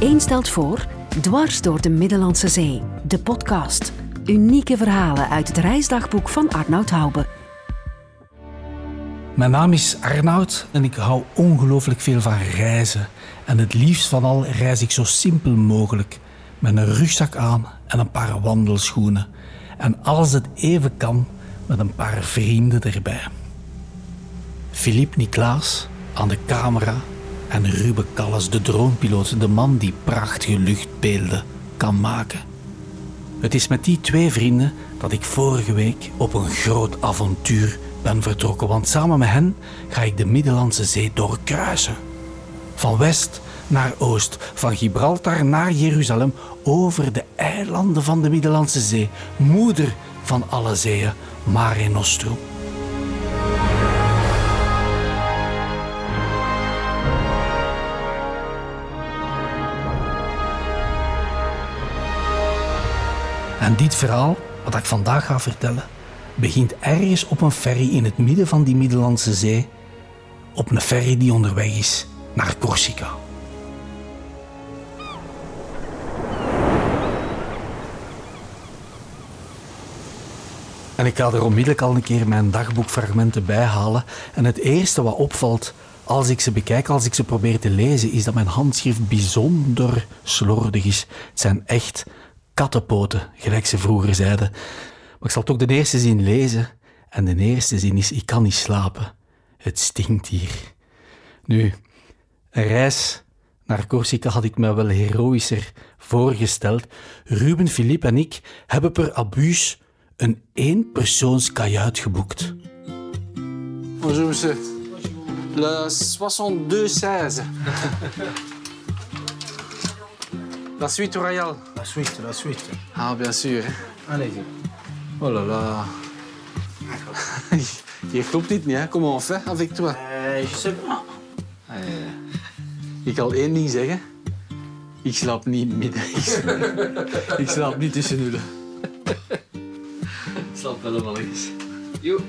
Eén stelt voor Dwars door de Middellandse Zee, de podcast. Unieke verhalen uit het reisdagboek van Arnoud Hoube. Mijn naam is Arnoud en ik hou ongelooflijk veel van reizen. En het liefst van al reis ik zo simpel mogelijk. Met een rugzak aan en een paar wandelschoenen. En als het even kan, met een paar vrienden erbij. Philippe Niklaas aan de camera en Ruben Callas, de droompiloot, de man die prachtige luchtbeelden kan maken. Het is met die twee vrienden dat ik vorige week op een groot avontuur ben vertrokken, want samen met hen ga ik de Middellandse Zee doorkruisen. Van west naar oost, van Gibraltar naar Jeruzalem, over de eilanden van de Middellandse Zee, moeder van alle zeeën, Mare Nostrum. En dit verhaal, wat ik vandaag ga vertellen, begint ergens op een ferry in het midden van die Middellandse Zee, op een ferry die onderweg is naar Corsica. En ik ga er onmiddellijk al een keer mijn dagboekfragmenten bij halen. En het eerste wat opvalt als ik ze bekijk, als ik ze probeer te lezen, is dat mijn handschrift bijzonder slordig is. Het zijn echt kattenpoten, gelijk ze vroeger zeiden. Maar ik zal toch de eerste zin lezen. En de eerste zin is: Ik kan niet slapen. Het stinkt hier. Nu, een reis naar Corsica had ik me wel heroïscher voorgesteld. Ruben, Philippe en ik hebben per abuus een eenpersoonskajuit geboekt. Bonjour, monsieur. Le 62-16. La suite royale. La suite, la suite. Ah, bien sûr. hè. Allez-y. Oh là là. Je klopt niet, hè? Comment on fait avec toi? Euh, je sais pas. Ik kan één ding zeggen. Ik slaap niet midden. Ik slaap, ik slaap niet tussen nullen. Ik slaap wel wel eens. Jo.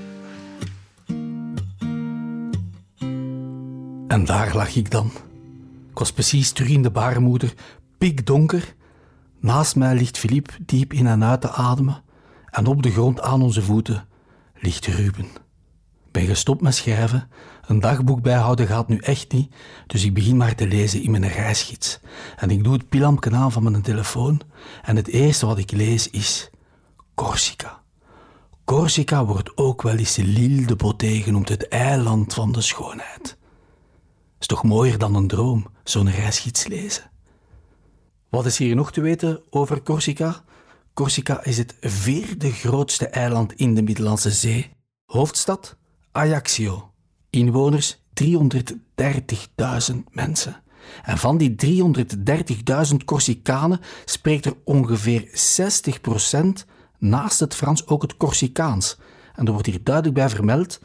En daar lag ik dan. Ik was precies terug in de baarmoeder, pikdonker. Naast mij ligt Philippe diep in en uit te ademen. En op de grond aan onze voeten ligt Ruben. Ik ben gestopt met schrijven. Een dagboek bijhouden gaat nu echt niet, dus ik begin maar te lezen in mijn reisgids. En ik doe het pilampje aan van mijn telefoon. En het eerste wat ik lees is Corsica. Corsica wordt ook wel eens l'île de beauté genoemd, het eiland van de schoonheid. Is toch mooier dan een droom, zo'n reisgids lezen. Wat is hier nog te weten over Corsica? Corsica is het vierde grootste eiland in de Middellandse Zee. Hoofdstad Ajaccio. Inwoners 330.000 mensen. En van die 330.000 Corsicanen spreekt er ongeveer 60% naast het Frans ook het Corsicaans. En er wordt hier duidelijk bij vermeld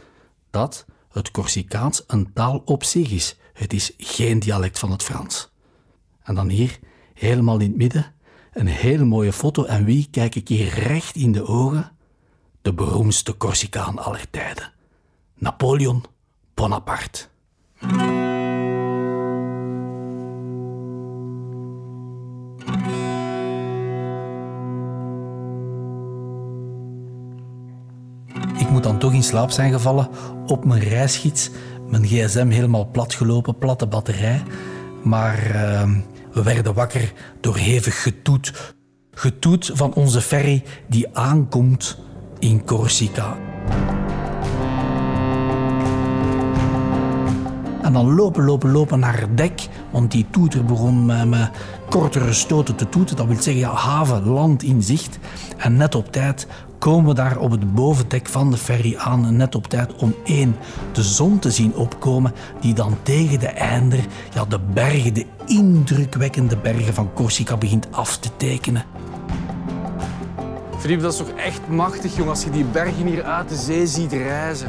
dat het Corsicaans een taal op zich is. Het is geen dialect van het Frans. En dan hier, helemaal in het midden, een hele mooie foto. En wie kijk ik hier recht in de ogen? De beroemdste Corsicaan aller tijden. Napoleon Bonaparte. Ik moet dan toch in slaap zijn gevallen op mijn reisgids. Mijn gsm helemaal platgelopen, platte batterij. Maar eh, we werden wakker door hevig getoet. Getoet van onze ferry die aankomt in Corsica. En dan lopen, lopen, lopen naar het dek. Want die toeter begon met, met kortere stoten te toeten. Dat wil zeggen, ja, haven, land in zicht. En net op tijd komen we daar op het bovendek van de ferry aan. Net op tijd om één, de zon te zien opkomen. Die dan tegen de einder, ja, de bergen, de indrukwekkende bergen van Corsica begint af te tekenen. Philippe, dat is toch echt machtig, jong, als je die bergen hier uit de zee ziet reizen.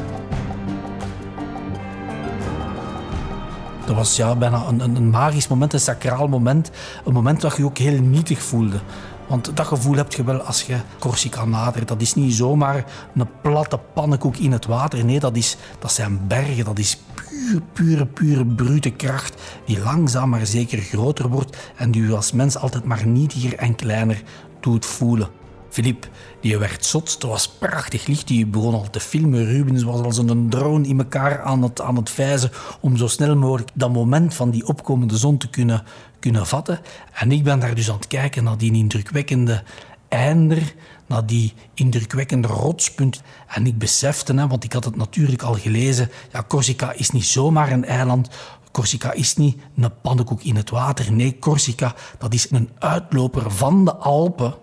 Dat was ja, bijna een, een, magisch moment, een sacraal moment. Een moment dat je je ook heel nietig voelde. Want dat gevoel heb je wel als je Corsica nadert. Dat is niet zomaar een platte pannenkoek in het water. Nee, dat, is, dat zijn bergen, dat is pure, pure, pure brute kracht die langzaam maar zeker groter wordt en die u als mens altijd maar nietiger en kleiner doet voelen. Philippe, die werd zot. Het was prachtig licht. Die begon al te filmen. Rubens was als een drone in elkaar aan het, aan het vijzen om zo snel mogelijk dat moment van die opkomende zon te kunnen, kunnen vatten. En ik ben daar dus aan het kijken naar die indrukwekkende einder, naar die indrukwekkende rotspunt. En ik besefte, hè, want ik had het natuurlijk al gelezen, ja, Corsica is niet zomaar een eiland. Corsica is niet een pannenkoek in het water. Nee, Corsica dat is een uitloper van de Alpen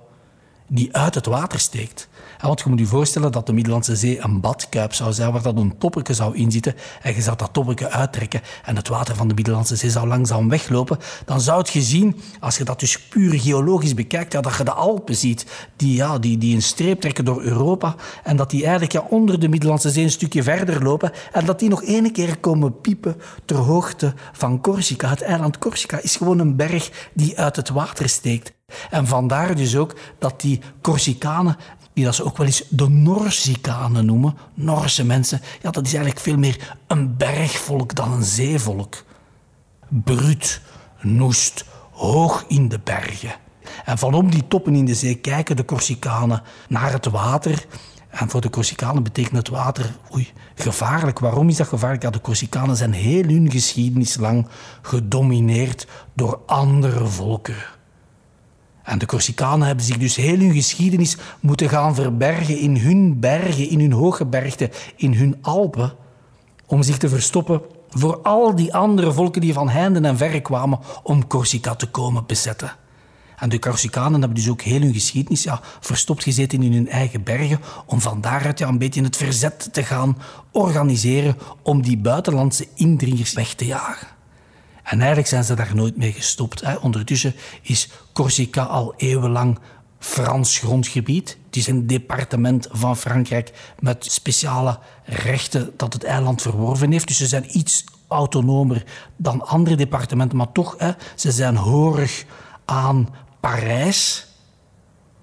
die uit het water steekt. want je moet je voorstellen dat de Middellandse Zee een badkuip zou zijn waar dat een toppetje zou inzitten en je zou dat toppetje uittrekken en het water van de Middellandse Zee zou langzaam weglopen. Dan zou het gezien, als je dat dus puur geologisch bekijkt, ja, dat je de Alpen ziet die, ja, die, die een streep trekken door Europa en dat die eigenlijk ja, onder de Middellandse Zee een stukje verder lopen en dat die nog ene keer komen piepen ter hoogte van Corsica. Het eiland Corsica is gewoon een berg die uit het water steekt. En vandaar dus ook dat die Corsicanen, die dat ze ook wel eens de Norsicanen noemen, Norse mensen, ja, dat is eigenlijk veel meer een bergvolk dan een zeevolk. Bruut, noest, hoog in de bergen. En vanom die toppen in de zee kijken de Corsicanen naar het water. En voor de Corsicanen betekent het water oei, gevaarlijk. Waarom is dat gevaarlijk? Ja, de Corsicanen zijn heel hun geschiedenis lang gedomineerd door andere volken. En de Corsicanen hebben zich dus heel hun geschiedenis moeten gaan verbergen in hun bergen, in hun hoge bergte, in hun Alpen, om zich te verstoppen voor al die andere volken die van heinden en verre kwamen om Corsica te komen bezetten. En de Corsicanen hebben dus ook heel hun geschiedenis ja, verstopt gezeten in hun eigen bergen, om van daaruit ja, een beetje het verzet te gaan organiseren om die buitenlandse indringers weg te jagen. En eigenlijk zijn ze daar nooit mee gestopt. Hè. Ondertussen is Corsica al eeuwenlang Frans grondgebied. Het is een departement van Frankrijk met speciale rechten dat het eiland verworven heeft. Dus ze zijn iets autonomer dan andere departementen, maar toch, hè, ze zijn horig aan Parijs.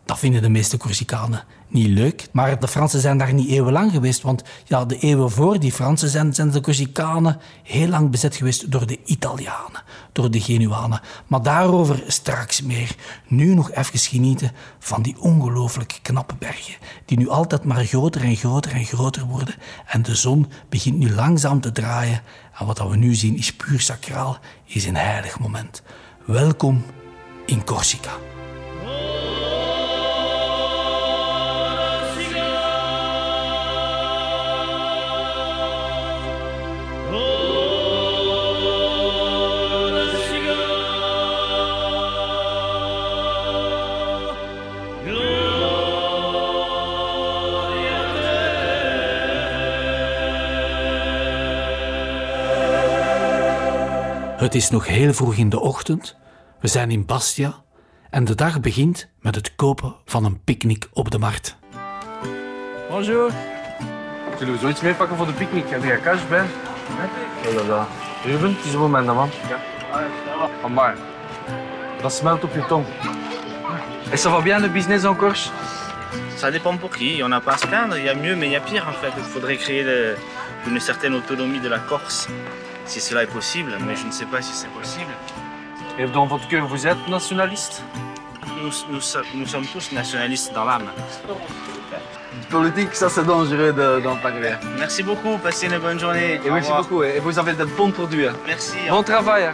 Dat vinden de meeste Corsicanen niet leuk. Maar de Fransen zijn daar niet eeuwenlang geweest, want ja, de eeuwen voor die Fransen zijn, de Corsicanen heel lang bezet geweest door de Italianen, door de Genuanen. Maar daarover straks meer. Nu nog even genieten van die ongelooflijk knappe bergen, die nu altijd maar groter en groter en groter worden. En de zon begint nu langzaam te draaien. En wat we nu zien is puur sacraal, is een heilig moment. Welkom in Corsica. Het is nog heel vroeg in de ochtend. We zijn in Bastia en de dag begint met het kopen van een picknick op de markt. Bonjour. Zullen we zoiets meepakken voor de picknick? Heb je cash bij? Dat. Ruben, het is een moment, man. Ja. Amai. Dat smelt op je tong. Et ça va bien le business en Corse Ça dépend pour qui. On n'a pas à se plaindre. Il y a mieux, mais il y a pire en fait. Il faudrait créer de- une certaine autonomie de la Corse, si cela est possible. Mais je ne sais pas si c'est possible. Et dans votre cœur, vous êtes nationaliste? Nous, nous so- nous sommes tous nationalistes dans l'âme. Politique, ça c'est dangereux d'en parler. Merci beaucoup. Passez une bonne journée. Et merci beaucoup. Et vous avez de bons produits. hein. Merci. Bon travail.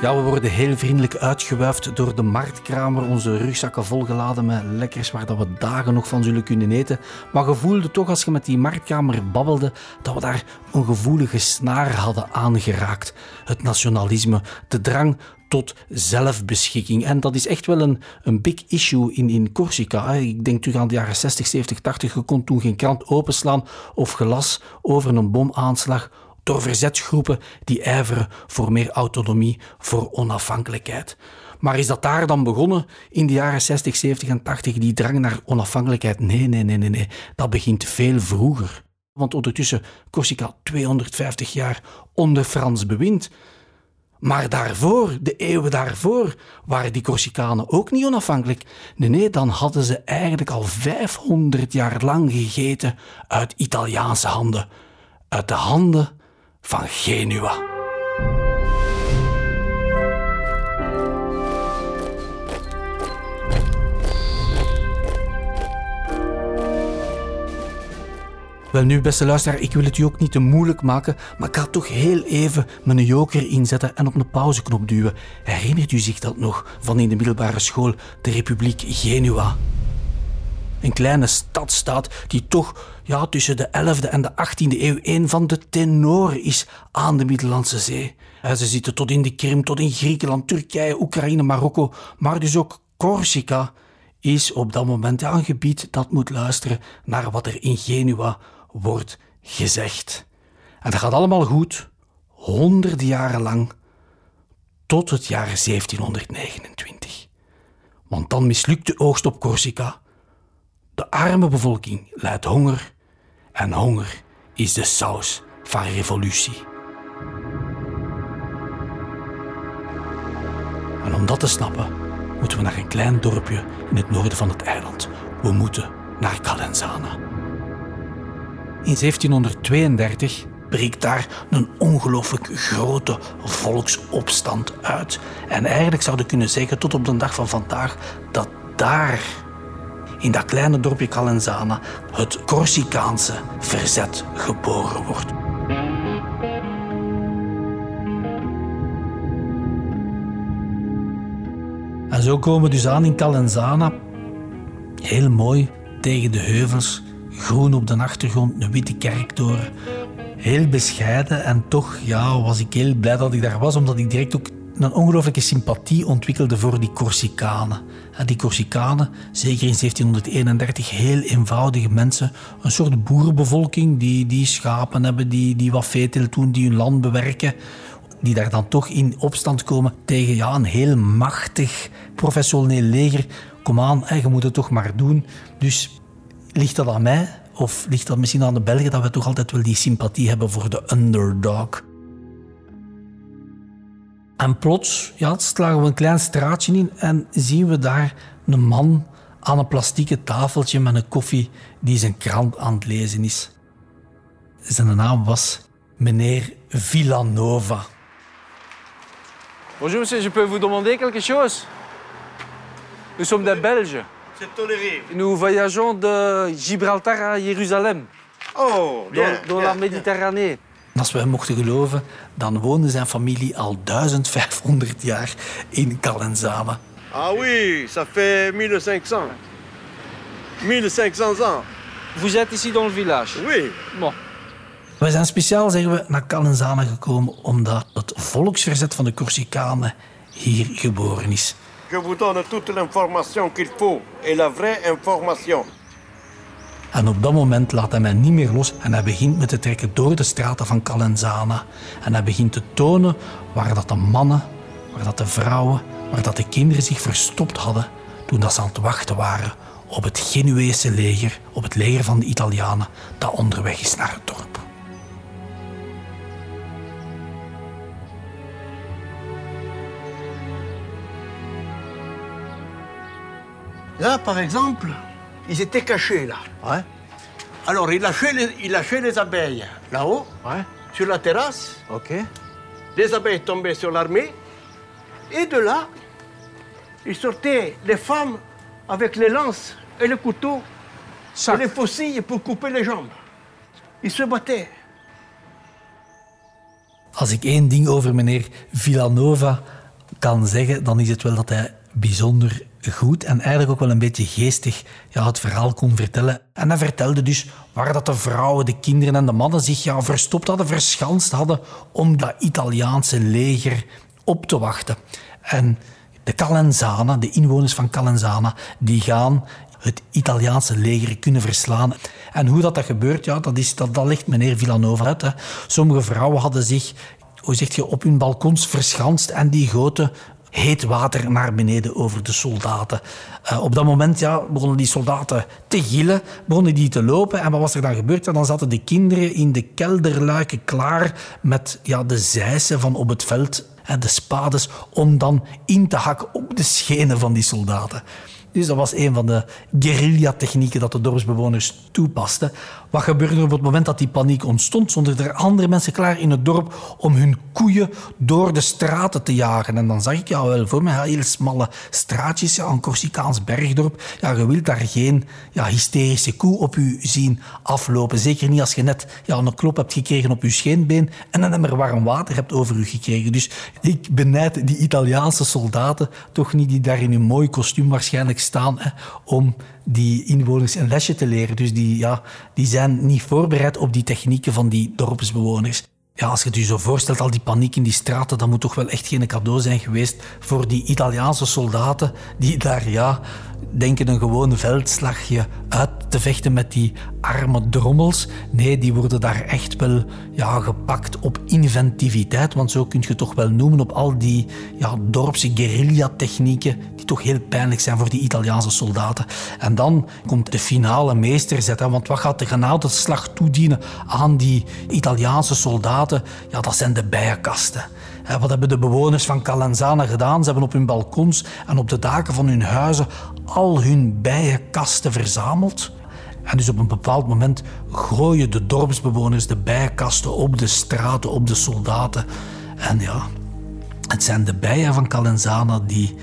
Ja, we worden heel vriendelijk uitgewuifd door de marktkramer. Onze rugzakken volgeladen met lekkers waar dat we dagen nog van zullen kunnen eten. Maar je voelde toch als je met die marktkramer babbelde dat we daar een gevoelige snaar hadden aangeraakt. Het nationalisme, de drang tot zelfbeschikking. En dat is echt wel een, een big issue in, in Corsica. Ik denk terug aan de jaren 60, 70, 80. Je kon toen geen krant openslaan of gelas over een bomaanslag door verzetsgroepen die ijveren voor meer autonomie, voor onafhankelijkheid. Maar is dat daar dan begonnen in de jaren 60, 70 en 80, die drang naar onafhankelijkheid? Nee, nee, nee, nee, nee. Dat begint veel vroeger. Want ondertussen Corsica 250 jaar onder Frans bewind. Maar daarvoor, de eeuwen daarvoor, waren die Corsicanen ook niet onafhankelijk. Nee, nee, dan hadden ze eigenlijk al 500 jaar lang gegeten uit Italiaanse handen. Uit de handen van Genua. Wel nu, beste luisteraar, ik wil het u ook niet te moeilijk maken, maar ik ga toch heel even mijn joker inzetten en op een pauzeknop duwen. Herinnert u zich dat nog van in de middelbare school, de Republiek Genua? Een kleine stadstaat die toch ja, tussen de 11e en de 18e eeuw een van de tenoren is aan de Middellandse Zee. Ze zitten tot in de Krim, tot in Griekenland, Turkije, Oekraïne, Marokko, maar dus ook Corsica is op dat moment een gebied dat moet luisteren naar wat er in Genua wordt gezegd. En dat gaat allemaal goed, honderden jaren lang, tot het jaar 1729. Want dan mislukt de oogst op Corsica. De arme bevolking lijdt honger en honger is de saus van revolutie. En om dat te snappen, moeten we naar een klein dorpje in het noorden van het eiland. We moeten naar Calenzana. In 1732 breekt daar een ongelooflijk grote volksopstand uit. En eigenlijk zouden we kunnen zeggen tot op de dag van vandaag dat daar, in dat kleine dorpje Calenzana, het Corsicaanse verzet geboren wordt. En zo komen we dus aan in Calenzana. Heel mooi tegen de heuvels, groen op de achtergrond, een witte kerktoren. Heel bescheiden en toch ja, was ik heel blij dat ik daar was, omdat ik direct ook een ongelooflijke sympathie ontwikkelde voor die Corsicanen. Die Corsicanen, zeker in 1731, heel eenvoudige mensen. Een soort boerenbevolking die, die schapen hebben, die, die wat veeteelt doen, die hun land bewerken die daar dan toch in opstand komen tegen ja, een heel machtig professioneel leger. Kom aan, je moet het toch maar doen. Dus ligt dat aan mij? Of ligt dat misschien aan de Belgen dat we toch altijd wel die sympathie hebben voor de underdog? En plots ja, slagen we een klein straatje in en zien we daar een man aan een plastieke tafeltje met een koffie die zijn krant aan het lezen is. Zijn naam was meneer Villanova. Bonjour monsieur, je peux vous demander quelque chose Nous sommes des Belges. C'est toléré. Nous voyageons de Gibraltar à Jérusalem, Oh, bien. dans, dans bien, la Méditerranée. En als we hem mochten geloven, dan woonde zijn familie al 1500 jaar in Calenzana. bien. Ah oui, ça fait 1500. 1500 ans. Vous êtes ici dans le village Oui. Bon. We zijn speciaal, zeggen we, naar Calenzana gekomen omdat het volksverzet van de Corsicanen hier geboren is. Je vous donne toute l'information qu'il faut et la vraie information. En op dat moment laat hij mij niet meer los en hij begint me te trekken door de straten van Calenzana. En hij begint te tonen waar dat de mannen, waar dat de vrouwen, waar dat de kinderen zich verstopt hadden toen dat ze aan het wachten waren op het Genuese leger, op het leger van de Italianen dat onderweg is naar het dorp. Là, par exemple, ils étaient cachés, là. Ouais. Alors, ils lâchaient les, abeilles là-haut, Ouais. sur la terrasse. Ok. Les abeilles tombaient sur l'armée. Et de là, ils sortaient les femmes avec les lances et les couteaux et les faucilles pour couper les jambes. Ils se battaient. Als ik één ding over meneer Villanova kan zeggen, dan is het wel dat hij bijzonder goed en eigenlijk ook wel een beetje geestig ja, het verhaal kon vertellen. En hij vertelde dus waar dat de vrouwen, de kinderen en de mannen zich ja, verstopt hadden, verschanst hadden om dat Italiaanse leger op te wachten. En de Calenzana, de inwoners van Calenzana, die gaan het Italiaanse leger kunnen verslaan. En hoe dat, dat gebeurt, ja, dat, is, dat, dat legt meneer Villanova uit. Hè. Sommige vrouwen hadden zich, hoe zeg je, op hun balkons verschanst en die goten heet water naar beneden over de soldaten. Eh, op dat moment ja, begonnen die soldaten te gillen, begonnen die te lopen. En wat was er dan gebeurd? Ja, dan zaten de kinderen in de kelderluiken klaar met ja, de zeisen van op het veld. hè, de spades, om dan in te hakken op de schenen van die soldaten. Dus dat was een van de guerrilla-technieken dat de dorpsbewoners toepasten. Wat gebeurde er op het moment dat die paniek ontstond? Stonden er andere mensen klaar in het dorp om hun koeien door de straten te jagen. En dan zag ik ja wel voor mij heel smalle straatjes, ja, een Corsicaans bergdorp. Ja, je wilt daar geen ja, hysterische koe op u zien aflopen. Zeker niet als je net ja, een klop hebt gekregen op je scheenbeen en een emmer warm water hebt over u gekregen. Dus ik benijd die Italiaanse soldaten toch niet die daar in een mooi kostuum waarschijnlijk staan hè, om die inwoners een lesje te leren. Dus die, ja, die zijn niet voorbereid op die technieken van die dorpsbewoners. Ja, als je het je zo voorstelt, al die paniek in die straten, dat moet toch wel echt geen cadeau zijn geweest voor die Italiaanse soldaten die daar, ja, denken een gewone veldslagje uit te vechten met die arme drommels. Nee, die worden daar echt wel ja, gepakt op inventiviteit, want zo kun je toch wel noemen op al die ja, dorpse guerrilla-technieken die toch heel pijnlijk zijn voor die Italiaanse soldaten. En dan komt de finale meesterzet, hè, want wat gaat de genadeslag toedienen aan die Italiaanse soldaten? Ja, dat zijn de bijenkasten. Wat hebben de bewoners van Calenzana gedaan? Ze hebben op hun balkons en op de daken van hun huizen al hun bijenkasten verzameld. En dus op een bepaald moment gooien de dorpsbewoners de bijenkasten op de straten, op de soldaten. En ja, het zijn de bijen van Calenzana die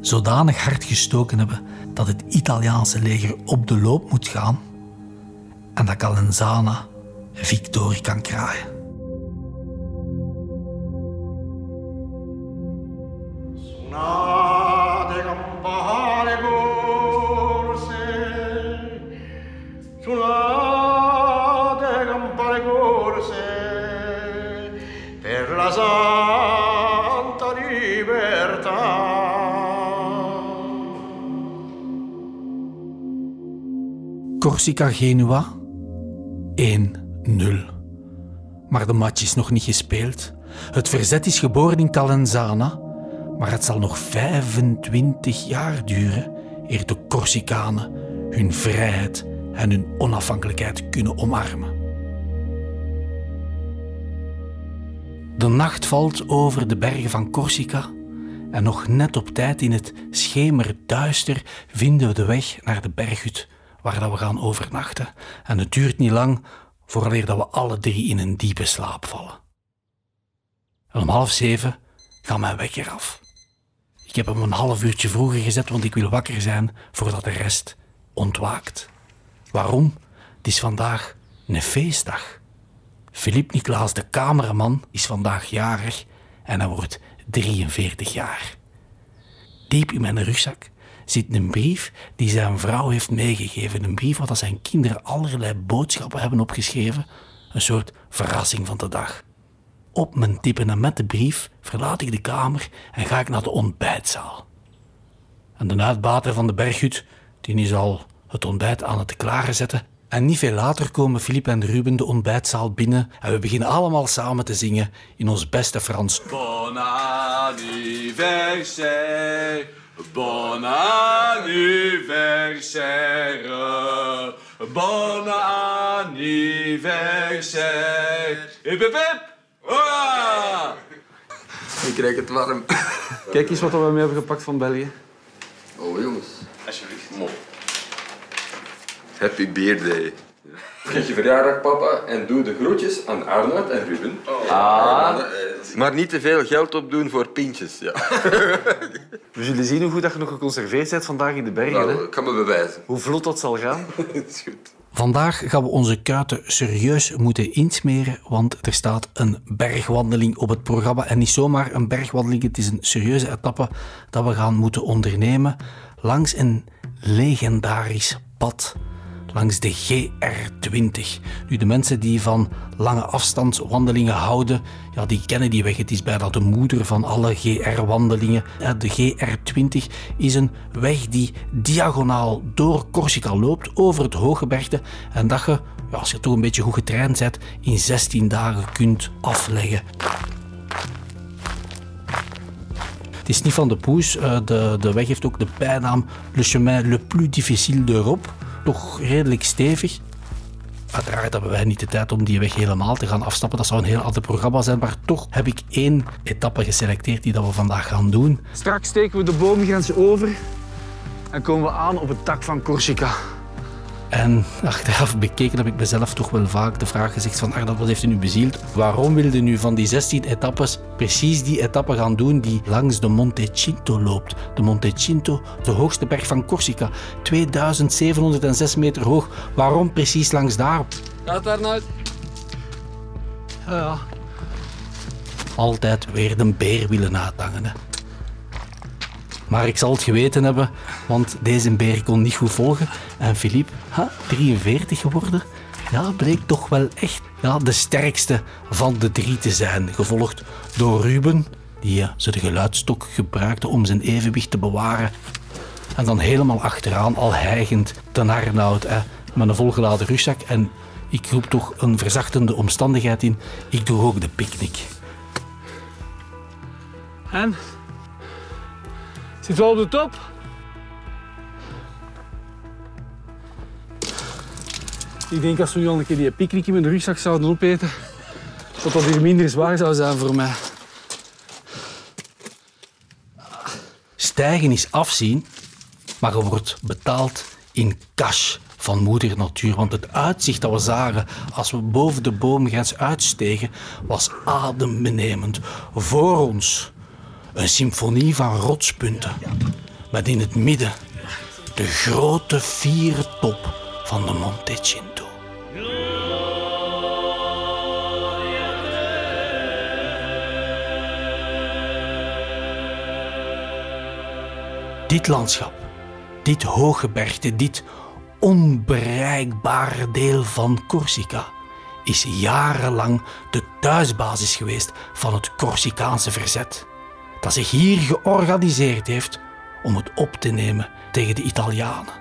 zodanig hard gestoken hebben dat het Italiaanse leger op de loop moet gaan en dat Calenzana victorie kan kraaien. Corsica-Genua 1-0. Maar de match is nog niet gespeeld. Het verzet is geboren in Calenzana, maar het zal nog 25 jaar duren eer de Corsicanen hun vrijheid en hun onafhankelijkheid kunnen omarmen. De nacht valt over de bergen van Corsica en nog net op tijd in het schemerduister vinden we de weg naar de berghut waar dat we gaan overnachten. En het duurt niet lang vooraleer dat we alle drie in een diepe slaap vallen. En om half zeven gaat mijn wekker af. Ik heb hem een half uurtje vroeger gezet, want ik wil wakker zijn voordat de rest ontwaakt. Waarom? Het is vandaag een feestdag. Philippe Niklaas, de cameraman, is vandaag jarig en hij wordt 43 jaar. Diep in mijn rugzak zit een brief die zijn vrouw heeft meegegeven. Een brief waar zijn kinderen allerlei boodschappen hebben opgeschreven. Een soort verrassing van de dag. Op mijn tippen en met de brief verlaat ik de kamer en ga ik naar de ontbijtzaal. En de uitbater van de berghut die is al het ontbijt aan het klaarzetten. En niet veel later komen Philippe en Ruben de ontbijtzaal binnen en we beginnen allemaal samen te zingen in ons beste Frans. Bon anniversaire, bon anniversaire, bon anniversaire. Hip hip hip! Hoera! Ik krijg het warm. Kijk eens wat we mee hebben gepakt van België. Oh jongens. Alsjeblieft. Happy birthday. Vier je verjaardag papa en doe de groetjes aan Arnoud en Ruben. Ah. Maar niet te veel geld opdoen voor pintjes. Ja. We zullen zien hoe goed dat je nog geconserveerd bent vandaag in de bergen. hè? Nou, ik kan me bewijzen. Hoe vlot dat zal gaan. Dat is goed. Vandaag gaan we onze kuiten serieus moeten insmeren, want er staat een bergwandeling op het programma. En niet zomaar een bergwandeling, het is een serieuze etappe dat we gaan moeten ondernemen langs een legendarisch pad. Langs de GR20. Nu, de mensen die van lange afstandswandelingen houden, ja, die kennen die weg. Het is bijna de moeder van alle GR-wandelingen. De GR20 is een weg die diagonaal door Corsica loopt, over het Hooggebergte. En dat je, ja, als je toch een beetje goed getraind bent, in 16 dagen kunt afleggen. Het is niet van de poes. eh, De, de weg heeft ook de bijnaam Le chemin le plus difficile d'Europe. Toch redelijk stevig. Uiteraard hebben wij niet de tijd om die weg helemaal te gaan afstappen. Dat zou een heel ander programma zijn. Maar toch heb ik één etappe geselecteerd die dat we vandaag gaan doen. Straks steken we de boomgrens over en komen we aan op het tak van Corsica. En achteraf bekeken heb ik mezelf toch wel vaak de vraag gezegd van Arnold, wat heeft u nu bezield? Waarom wilde u nu van die 16 etappes precies die etappe gaan doen die langs de Monte Cinto loopt? De Monte Cinto, de hoogste berg van Corsica, 2706 meter hoog. Waarom precies langs daar? Gaat nou? Ja, ja. Altijd weer de beer willen uithangen. Hè. Maar ik zal het geweten hebben, want deze beer kon niet goed volgen. En Philippe, ha, 43 geworden, ja, bleek toch wel echt ja, de sterkste van de drie te zijn. Gevolgd door Ruben, die ja, zijn geluidstok gebruikte om zijn evenwicht te bewaren. En dan helemaal achteraan, al hijgend, ten Arnoud, hè, met een volgeladen rugzak. En ik roep toch een verzachtende omstandigheid in. Ik doe ook de picknick. En? Zit wel op de top? Ik denk als we nu al een keer die picknick in mijn rugzak zouden opeten, dat dat hier minder zwaar zou zijn voor mij. Stijgen is afzien, maar je wordt betaald in cash van moeder natuur. Want het uitzicht dat we zagen als we boven de boomgrens uitstegen, was adembenemend. Voor ons een symfonie van rotspunten. Met in het midden de grote vierde top van de Monte Cinto. Dit landschap, dit hooggebergte, dit onbereikbare deel van Corsica is jarenlang de thuisbasis geweest van het Corsicaanse verzet, dat zich hier georganiseerd heeft om het op te nemen tegen de Italianen.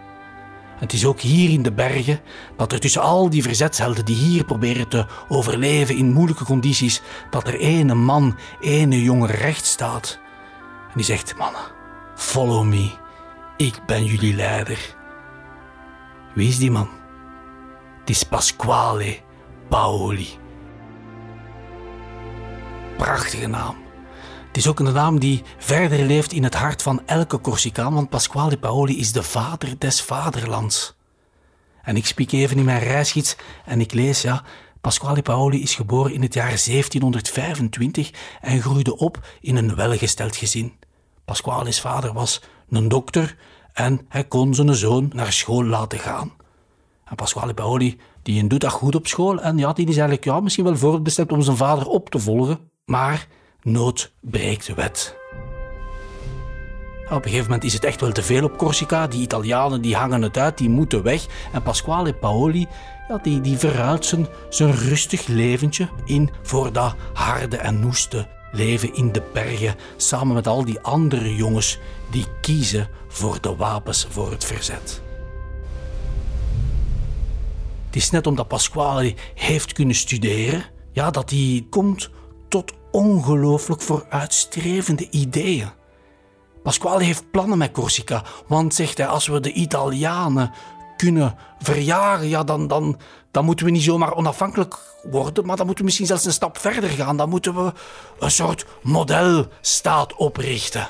Het is ook hier in de bergen dat er tussen al die verzetshelden die hier proberen te overleven in moeilijke condities, dat er ene man, ene jongen recht staat. En die zegt, mannen, follow me, ik ben jullie leider. Wie is die man? Het is Pasquale Paoli. Prachtige naam. Het is ook een naam die verder leeft in het hart van elke Corsicaan, want Pasquale Paoli is de vader des vaderlands. En ik spiek even in mijn reisgids en ik lees, ja, Pasquale Paoli is geboren in het jaar 1725 en groeide op in een welgesteld gezin. Pasquale's vader was een dokter en hij kon zijn zoon naar school laten gaan. En Pasquale Paoli die doet dat goed op school en ja, die is eigenlijk ja, misschien wel voorbestemd om zijn vader op te volgen, maar nood breekt wet. Op een gegeven moment is het echt wel te veel op Corsica. Die Italianen die hangen het uit, die moeten weg. En Pasquale Paoli ja, die, die verruilt zijn, zijn rustig leventje in voor dat harde en noeste leven in de bergen. Samen met al die andere jongens die kiezen voor de wapens voor het verzet. Het is net omdat Pasquale heeft kunnen studeren, ja, dat hij komt tot ongelooflijk vooruitstrevende ideeën. Pasquale heeft plannen met Corsica, want zegt hij, als we de Italianen kunnen verjagen, ja, dan, dan, dan moeten we niet zomaar onafhankelijk worden, maar dan moeten we misschien zelfs een stap verder gaan. Dan moeten we een soort modelstaat oprichten.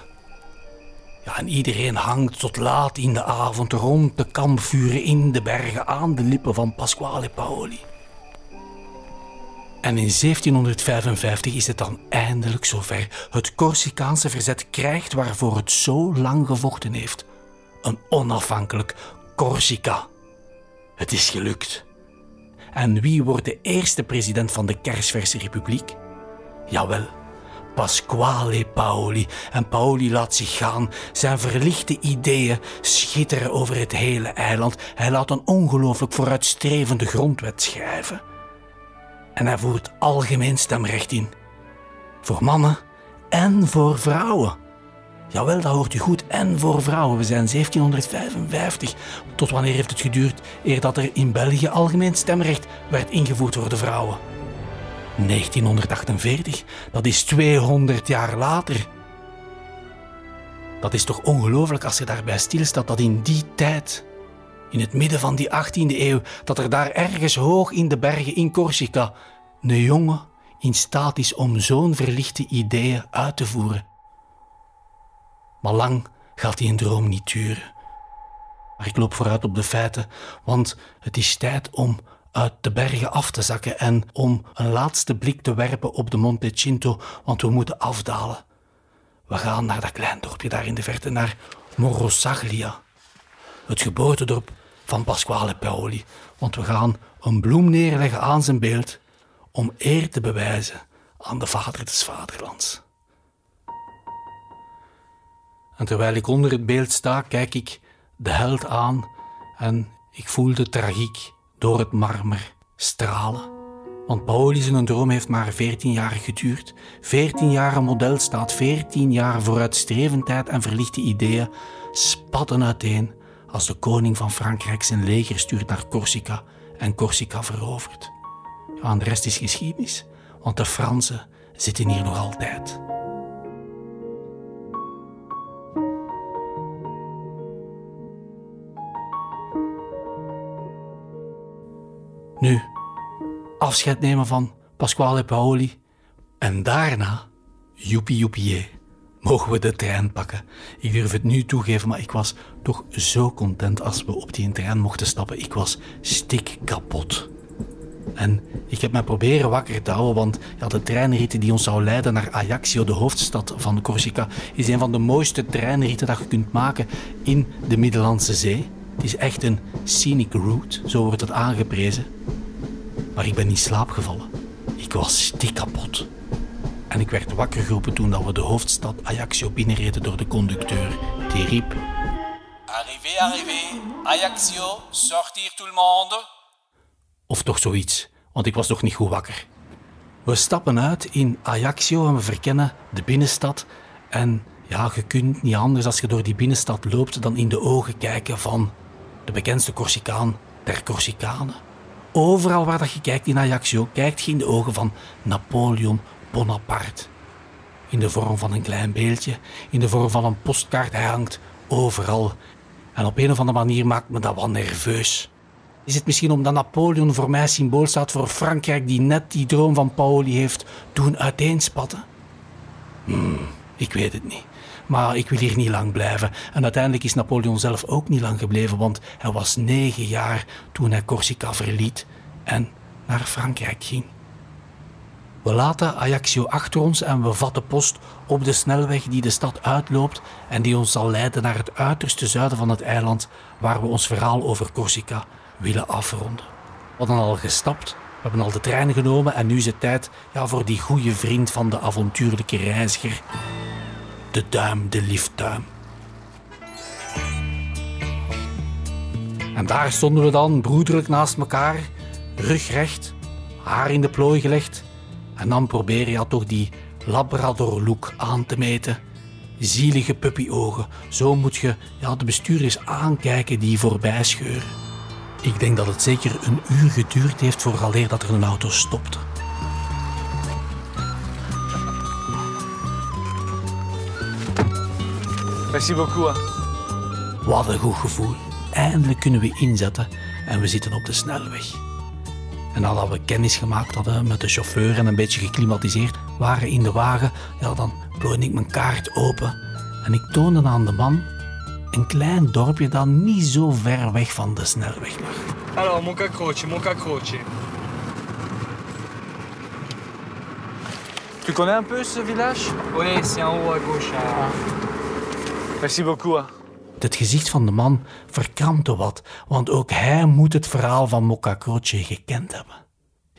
Ja, en iedereen hangt tot laat in de avond rond de kampvuren in de bergen aan de lippen van Pasquale Paoli. En in 1755 is het dan eindelijk zover. Het Corsicaanse verzet krijgt waarvoor het zo lang gevochten heeft. Een onafhankelijk Corsica. Het is gelukt. En wie wordt de eerste president van de Kersverse Republiek? Jawel, Pasquale Paoli. En Paoli laat zich gaan. Zijn verlichte ideeën schitteren over het hele eiland. Hij laat een ongelooflijk vooruitstrevende grondwet schrijven. En hij voert algemeen stemrecht in. Voor mannen en voor vrouwen. Jawel, dat hoort u goed. En voor vrouwen. We zijn 1755. Tot wanneer heeft het geduurd eer dat er in België algemeen stemrecht werd ingevoerd voor de vrouwen? 1948. Dat is 200 jaar later. Dat is toch ongelooflijk als je daarbij stilstaat dat in die tijd in het midden van die 18e eeuw, dat er daar ergens hoog in de bergen in Corsica een jongen in staat is om zo'n verlichte ideeën uit te voeren. Maar lang gaat die een droom niet duren. Maar ik loop vooruit op de feiten, want het is tijd om uit de bergen af te zakken en om een laatste blik te werpen op de Monte Cinto, want we moeten afdalen. We gaan naar dat klein dorpje daar in de verte, naar Morosaglia, het geboortedorp van Pasquale Paoli, want we gaan een bloem neerleggen aan zijn beeld om eer te bewijzen aan de vader des vaderlands. En terwijl ik onder het beeld sta, kijk ik de held aan en ik voel de tragiek door het marmer stralen. Want Paoli zijn droom heeft maar 14 jaar geduurd. 14 jaar een model staat, 14 jaar vooruitstrevendheid en verlichte ideeën spatten uiteen als de koning van Frankrijk zijn leger stuurt naar Corsica en Corsica verovert. Ja, de rest is geschiedenis, want de Fransen zitten hier nog altijd. Nu, afscheid nemen van Pasquale Paoli en daarna, joepie joepie, mogen we de trein pakken. Ik durf het nu toegeven, maar ik was toch zo content als we op die trein mochten stappen. Ik was stik kapot. En ik heb mij proberen wakker te houden, want ja, de treinrit die ons zou leiden naar Ajaccio, de hoofdstad van Corsica, is een van de mooiste treinritten dat je kunt maken in de Middellandse Zee. Het is echt een scenic route, zo wordt het aangeprezen. Maar ik ben in slaap gevallen. Ik was stik kapot. En ik werd wakker geroepen toen dat we de hoofdstad Ajaccio binnenreden door de conducteur. Die riep... Arrivé, arrivé. Ajaccio, sortir tout le monde. Of toch zoiets, want ik was nog niet goed wakker. We stappen uit in Ajaccio en we verkennen de binnenstad. En ja, je kunt niet anders als je door die binnenstad loopt dan in de ogen kijken van de bekendste Corsicaan der Corsicanen. Overal waar dat je kijkt in Ajaccio, kijkt je in de ogen van Napoleon Bonaparte. In de vorm van een klein beeldje, in de vorm van een postkaart, hij hangt overal. En op een of andere manier maakt me dat wel nerveus. Is het misschien omdat Napoleon voor mij symbool staat voor Frankrijk die net die droom van Paoli heeft doen uiteenspatten? Hmm, ik weet het niet. Maar ik wil hier niet lang blijven. En uiteindelijk is Napoleon zelf ook niet lang gebleven, want hij was negen jaar toen hij Corsica verliet en naar Frankrijk ging. We laten Ajaccio achter ons en we vatten post op de snelweg die de stad uitloopt en die ons zal leiden naar het uiterste zuiden van het eiland, waar we ons verhaal over Corsica willen afronden. We hadden al gestapt, we hebben al de trein genomen en nu is het tijd ja, voor die goede vriend van de avontuurlijke reiziger, de duim, de liefduim. En daar stonden we dan, broederlijk naast elkaar, rugrecht, haar in de plooi gelegd. En dan probeer je toch die Labrador-look aan te meten. Zielige puppyogen, zo moet je ja, de bestuurders aankijken die voorbij scheuren. Ik denk dat het zeker een uur geduurd heeft vooraleer dat er een auto stopte. Merci beaucoup. Wat een goed gevoel. Eindelijk kunnen we inzetten en we zitten op de snelweg. En nadat we kennis gemaakt hadden met de chauffeur en een beetje geklimatiseerd waren in de wagen, ja, dan plooide ik mijn kaart open en ik toonde aan de man een klein dorpje dat niet zo ver weg van de snelweg lag. Alors, Monca Croce, Monca Croce. Tu connais un peu ce village Oui, c'est en haut à gauche. Merci beaucoup. Het gezicht van de man verkrampte wat, want ook hij moet het verhaal van Mokka Croce gekend hebben.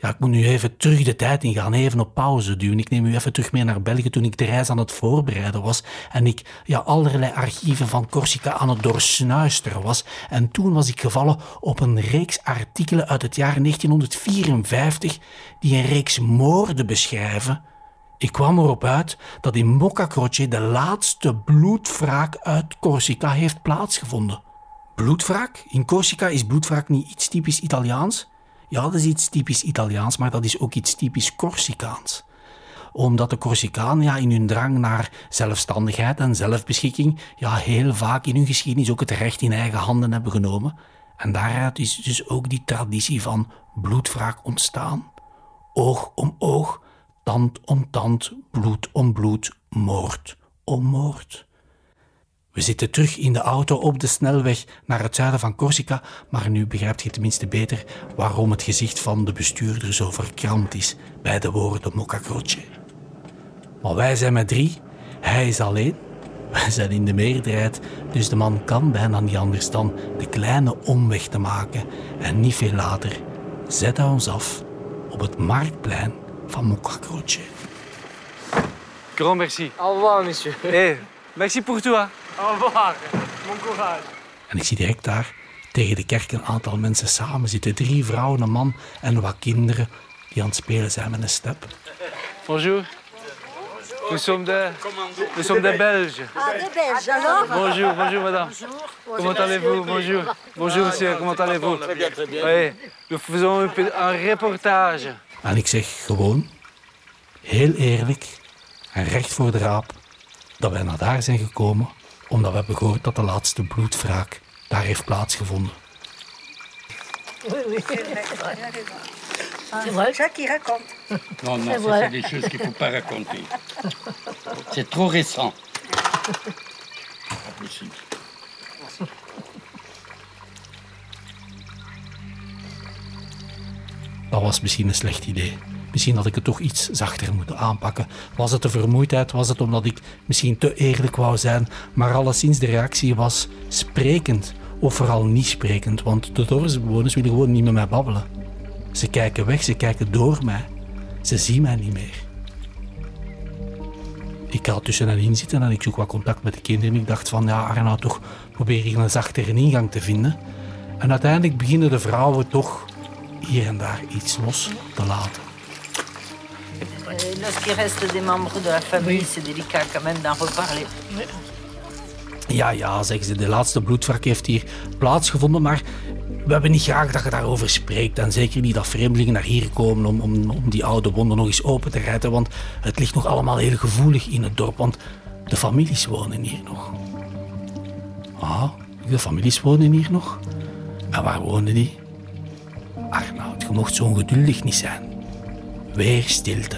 Ja, ik moet nu even terug de tijd ingaan, even op pauze duwen. Ik neem u even terug mee naar België toen ik de reis aan het voorbereiden was en ik ja, allerlei archieven van Corsica aan het doorsnuisteren was. En toen was ik gevallen op een reeks artikelen uit het jaar 1954 die een reeks moorden beschrijven ik kwam erop uit dat in Mocca Croce de laatste bloedwraak uit Corsica heeft plaatsgevonden. Bloedwraak? In Corsica is bloedwraak niet iets typisch Italiaans? Ja, dat is iets typisch Italiaans, maar dat is ook iets typisch Corsicaans. Omdat de Corsicanen ja, in hun drang naar zelfstandigheid en zelfbeschikking ja, heel vaak in hun geschiedenis ook het recht in eigen handen hebben genomen. En daaruit is dus ook die traditie van bloedwraak ontstaan. Oog om oog, tand om tand, bloed om bloed, moord om moord. We zitten terug in de auto op de snelweg naar het zuiden van Corsica, maar nu begrijpt je tenminste beter waarom het gezicht van de bestuurder zo verkrampt is bij de woorden Mocca Croce. Maar wij zijn met drie, hij is alleen. Wij zijn in de meerderheid, dus de man kan bijna niet anders dan de kleine omweg te maken. En niet veel later zet hij ons af op het marktplein van Mocca Croce. Grand merci. Au revoir, monsieur. Hey, merci pour toi. Au revoir. Bon courage. En ik zie direct daar tegen de kerk een aantal mensen samen zitten. Drie vrouwen, een man en wat kinderen die aan het spelen zijn met een step. Bonjour. Nous sommes des, nous sommes des Belges. Ah, des Belges, alors Bonjour, bonjour madame. Comment allez-vous Bonjour. Bonjour monsieur, comment allez-vous Très bien, très bien. Oui, nous faisons un reportage. En ik zeg gewoon, heel eerlijk en recht voor de raap, dat wij naar daar zijn gekomen omdat we hebben gehoord dat de laatste bloedwraak daar heeft plaatsgevonden. C'est vrai, ça qui raconte. Non, non, C'est ça, vrai. c'est des choses qu'il ne faut pas raconter. C'est trop récent. Pas possible. Dat was misschien een slecht idee. Misschien had ik het toch iets zachter moeten aanpakken. Was het de vermoeidheid? Was het omdat ik misschien te eerlijk wou zijn? Maar alleszins de reactie was sprekend. Of vooral niet sprekend, want de dorpsbewoners willen gewoon niet met mij babbelen. Ze kijken weg, ze kijken door mij. Ze zien mij niet meer. Ik ga tussen hen in zitten en ik zoek wat contact met de kinderen. Ik dacht van, ja Arnoud, toch probeer ik een zachtere ingang te vinden. En uiteindelijk beginnen de vrouwen toch hier en daar iets los te laten. Euh, Lorsqu'il reste des membres de la famille, c'est délicat quand même d'en reparler. Ja, ja, zeggen ze, de laatste bloedwrak heeft hier plaatsgevonden, maar we hebben niet graag dat je daarover spreekt. En zeker niet dat vreemdelingen naar hier komen om, om, om die oude wonden nog eens open te rijden, want het ligt nog allemaal heel gevoelig in het dorp, want de families wonen hier nog. Ah, de families wonen hier nog? En waar wonen die? Arnoud, je mocht zo ongeduldig niet zijn. Weer stilte.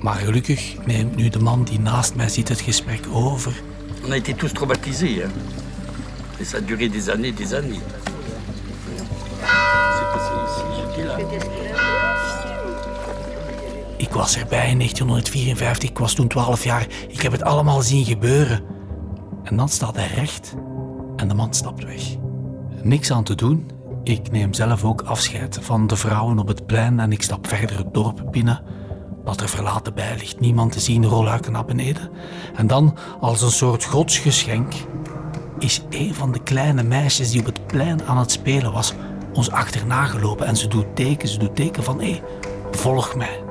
Maar gelukkig neemt nu de man die naast mij zit het gesprek over. On a été tous traumatisés. Hein. Et ça a duré des années, des années. Ik was erbij in 1954, ik was toen 12 jaar. Ik heb het allemaal zien gebeuren. En dan staat hij recht en de man stapt weg. Niks aan te doen. Ik neem zelf ook afscheid van de vrouwen op het plein en ik stap verder het dorp binnen. Dat er verlaten bij ligt, niemand te zien, rolluiken naar beneden. En dan, als een soort godsgeschenk, is een van de kleine meisjes die op het plein aan het spelen was, ons achterna gelopen. En ze doet teken, ze doet teken van, hé, volg mij.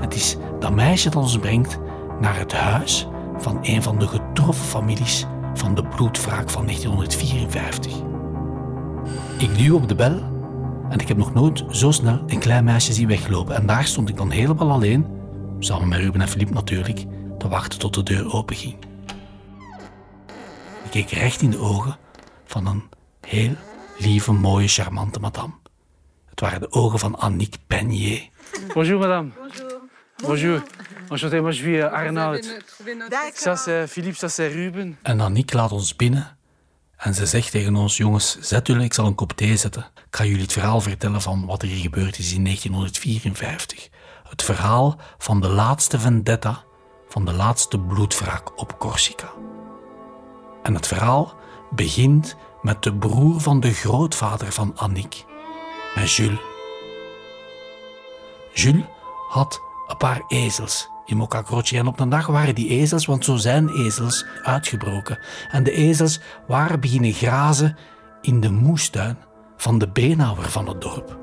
Het is dat meisje dat ons brengt naar het huis van een van de getroffen families van de bloedwraak van 1954. Ik duw op de bel en ik heb nog nooit zo snel een klein meisje zien weglopen. En daar stond ik dan helemaal alleen, samen met Ruben en Philippe natuurlijk, te wachten tot de deur openging. Ik keek recht in de ogen van een heel lieve, mooie, charmante madame. Het waren de ogen van Annick Penier. Bonjour madame. Bonjour. Enchanté, moi je suis euh, Arnaud. Ça c'est Philippe, ça c'est Ruben. En Annick laat ons binnen en ze zegt tegen ons: Jongens, zet jullie, ik zal een kop thee zetten. Ik ga jullie het verhaal vertellen van wat er hier gebeurd is in 1954. Het verhaal van de laatste vendetta, van de laatste bloedwraak op Corsica. En het verhaal begint met de broer van de grootvader van Annick, met Jules. Jules had een paar ezels in Mocca Croce. En op een dag waren die ezels, want zo zijn ezels, uitgebroken. En de ezels waren beginnen grazen in de moestuin van de beenhouwer van het dorp.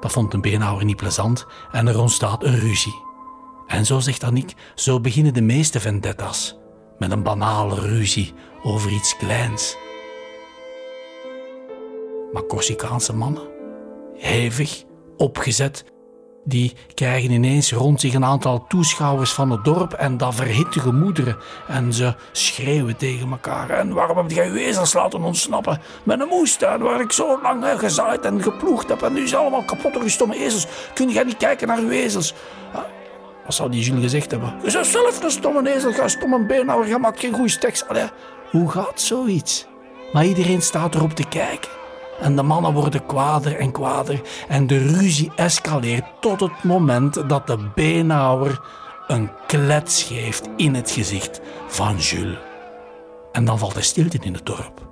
Dat vond een beenhouwer niet plezant en er ontstaat een ruzie. En zo zegt Annick, zo beginnen de meeste vendettas. Met een banale ruzie over iets kleins. Maar Corsicaanse mannen, hevig, opgezet, die krijgen ineens rond zich een aantal toeschouwers van het dorp en dat verhit de gemoederen. En ze schreeuwen tegen elkaar. En waarom heb jij uw laten ontsnappen? Met een moestuin waar ik zo lang heb gezaaid en geploegd heb. En nu is allemaal kapot door uw stomme ezels. Kun jij niet kijken naar uw ezels? Wat zou die Jules gezegd hebben? Je bent zelf een stomme ezel, ga stomme beenhouwer, je maakt geen goede tekst. Hoe gaat zoiets? Maar iedereen staat erop te kijken. En de mannen worden kwader en kwader en de ruzie escaleert tot het moment dat de beenhouwer een klets geeft in het gezicht van Jules. En dan valt er stilte in het dorp.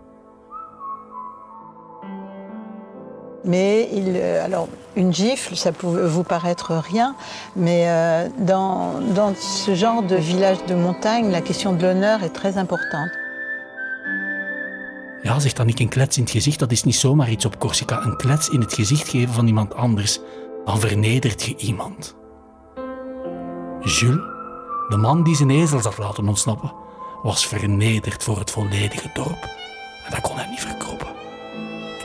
Mais il, euh, alors, une gifle, ça peut vous paraître rien, mais euh, dans, dans ce genre de village de montagne, la question de l'honneur est très importante. Ja, zegt dan niet een klets in het gezicht, dat is niet zomaar iets op Corsica. Een klets in het gezicht geven van iemand anders, dan vernedert je iemand. Jules, de man die zijn ezels had laten ontsnappen, was vernederd voor het volledige dorp. En dat kon hij niet verkroppen.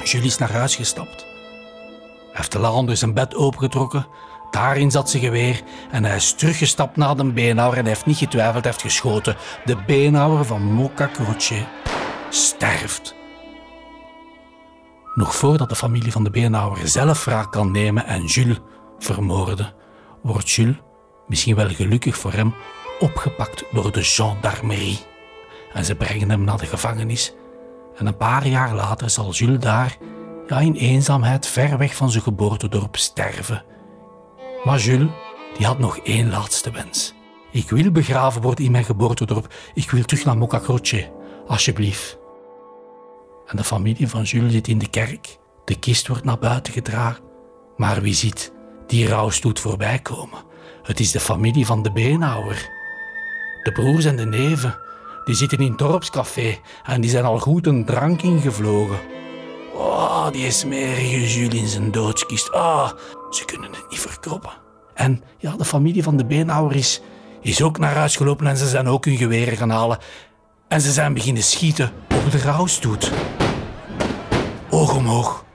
Jules is naar huis gestapt. Hij heeft de la onder zijn bed opengetrokken. Daarin zat zijn geweer en hij is teruggestapt naar de beenhouwer en heeft niet getwijfeld, hij heeft geschoten. De beenhouwer van Moka Croce sterft. Nog voordat de familie van de beenhouwer zelf wraak kan nemen en Jules vermoorden, wordt Jules, misschien wel gelukkig voor hem, opgepakt door de gendarmerie. En ze brengen hem naar de gevangenis. En een paar jaar later zal Jules daar, in eenzaamheid, ver weg van zijn geboortedorp sterven. Maar Jules, die had nog één laatste wens. Ik wil begraven worden in mijn geboortedorp. Ik wil terug naar Moka Croce, alsjeblieft. En de familie van Jules zit in de kerk. De kist wordt naar buiten gedragen. Maar wie ziet die rouwstoet voorbij komen? Het is de familie van de beenhouwer. De broers en de neven, die zitten in het dorpscafé en die zijn al goed een drank ingevlogen. Oh, die smerige Jules in zijn doodskist. Ah, ze kunnen het niet verkroppen. En ja, de familie van de beenhouwer is, is ook naar huis gelopen en ze zijn ook hun geweren gaan halen. En ze zijn beginnen schieten op de rouwstoet. Oog om oog,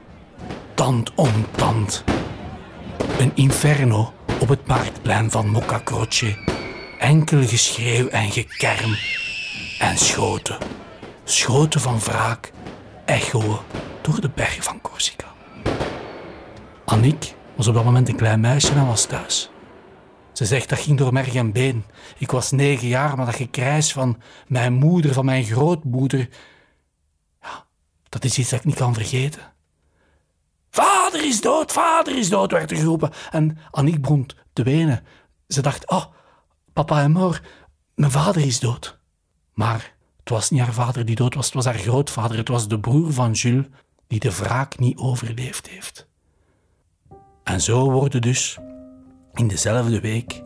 tand om tand. Een inferno op het marktplein van Mocca Croce. Enkel geschreeuw en gekerm. En schoten. Schoten van wraak echoen door de bergen van Corsica. Annick was op dat moment een klein meisje en was thuis. Ze zegt dat ging door merg en been. Ik was negen jaar, maar dat gekrijs van mijn moeder, van mijn grootmoeder, ja, dat is iets dat ik niet kan vergeten. Vader is dood, vader is dood, werd er geroepen. En Annick begon te wenen. Ze dacht, oh, papa en mor, mijn vader is dood. Maar het was niet haar vader die dood was, het was haar grootvader. Het was de broer van Jules die de wraak niet overleefd heeft. En zo worden dus in dezelfde week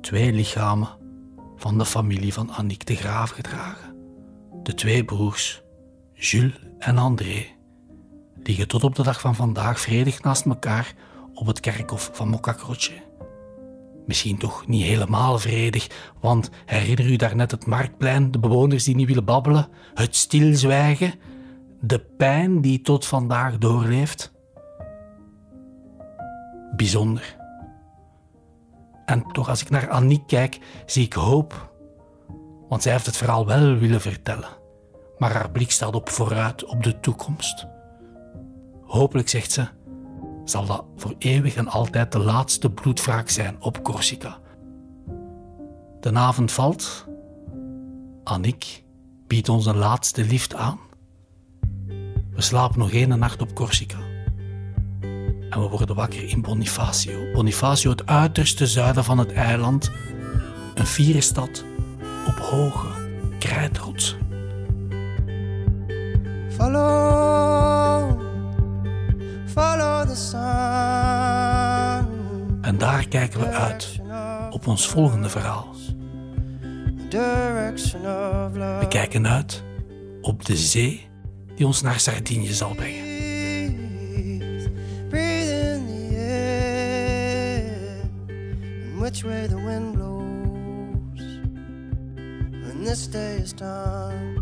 twee lichamen van de familie van Annick te graaf gedragen. De twee broers, Jules en André, liggen tot op de dag van vandaag vredig naast elkaar op het kerkhof van Mocca Croce. Misschien toch niet helemaal vredig, want herinner u daarnet het marktplein, de bewoners die niet willen babbelen, het stilzwijgen, de pijn die tot vandaag doorleeft? Bijzonder. En toch, als ik naar Annick kijk, zie ik hoop. Want zij heeft het verhaal wel willen vertellen. Maar haar blik staat op vooruit, op de toekomst. Hopelijk, zegt ze, zal dat voor eeuwig en altijd de laatste bloedwraak zijn op Corsica. De avond valt. Annick biedt ons een laatste lift aan. We slapen nog één nacht op Corsica. En we worden wakker in Bonifacio. Bonifacio, het uiterste zuiden van het eiland. Een fiere stad op hoge krijtrotsen. Follow, follow the sun. En daar kijken we uit op ons volgende verhaal. We kijken uit op de zee die ons naar Sardinië zal brengen. Which way the wind blows. When this day is done.